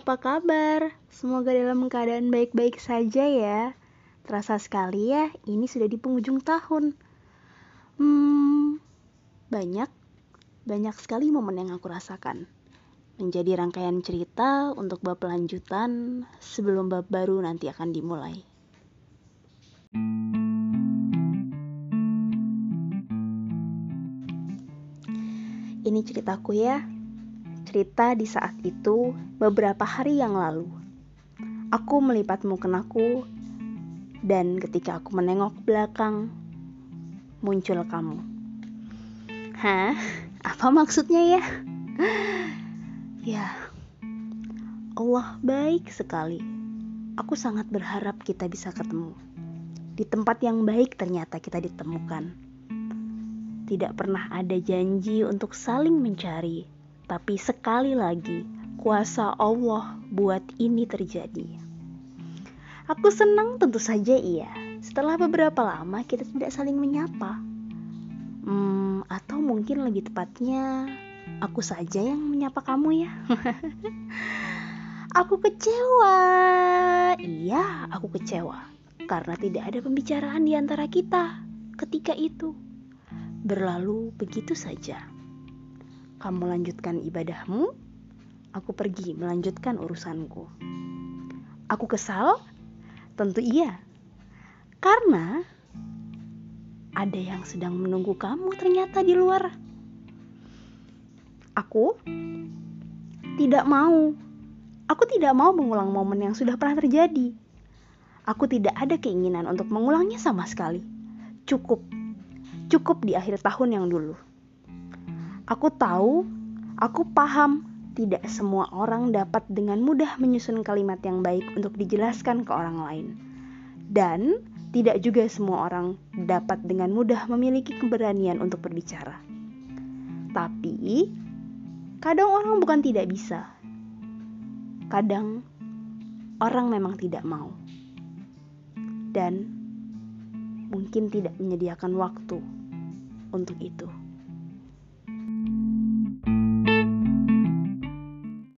apa kabar? Semoga dalam keadaan baik-baik saja ya. Terasa sekali ya, ini sudah di penghujung tahun. Hmm, banyak, banyak sekali momen yang aku rasakan. Menjadi rangkaian cerita untuk bab lanjutan sebelum bab baru nanti akan dimulai. Ini ceritaku ya cerita di saat itu beberapa hari yang lalu. Aku melipat mukenaku dan ketika aku menengok belakang muncul kamu. Hah? Apa maksudnya ya? ya. Allah baik sekali. Aku sangat berharap kita bisa ketemu. Di tempat yang baik ternyata kita ditemukan. Tidak pernah ada janji untuk saling mencari tapi sekali lagi, kuasa Allah buat ini terjadi. Aku senang tentu saja iya. Setelah beberapa lama kita tidak saling menyapa. Hmm, atau mungkin lebih tepatnya aku saja yang menyapa kamu ya. aku kecewa. Iya, aku kecewa. Karena tidak ada pembicaraan di antara kita ketika itu. Berlalu begitu saja. Kamu lanjutkan ibadahmu, aku pergi melanjutkan urusanku. Aku kesal? Tentu iya. Karena ada yang sedang menunggu kamu ternyata di luar. Aku tidak mau. Aku tidak mau mengulang momen yang sudah pernah terjadi. Aku tidak ada keinginan untuk mengulangnya sama sekali. Cukup. Cukup di akhir tahun yang dulu. Aku tahu, aku paham, tidak semua orang dapat dengan mudah menyusun kalimat yang baik untuk dijelaskan ke orang lain. Dan tidak juga semua orang dapat dengan mudah memiliki keberanian untuk berbicara. Tapi, kadang orang bukan tidak bisa. Kadang orang memang tidak mau. Dan mungkin tidak menyediakan waktu untuk itu.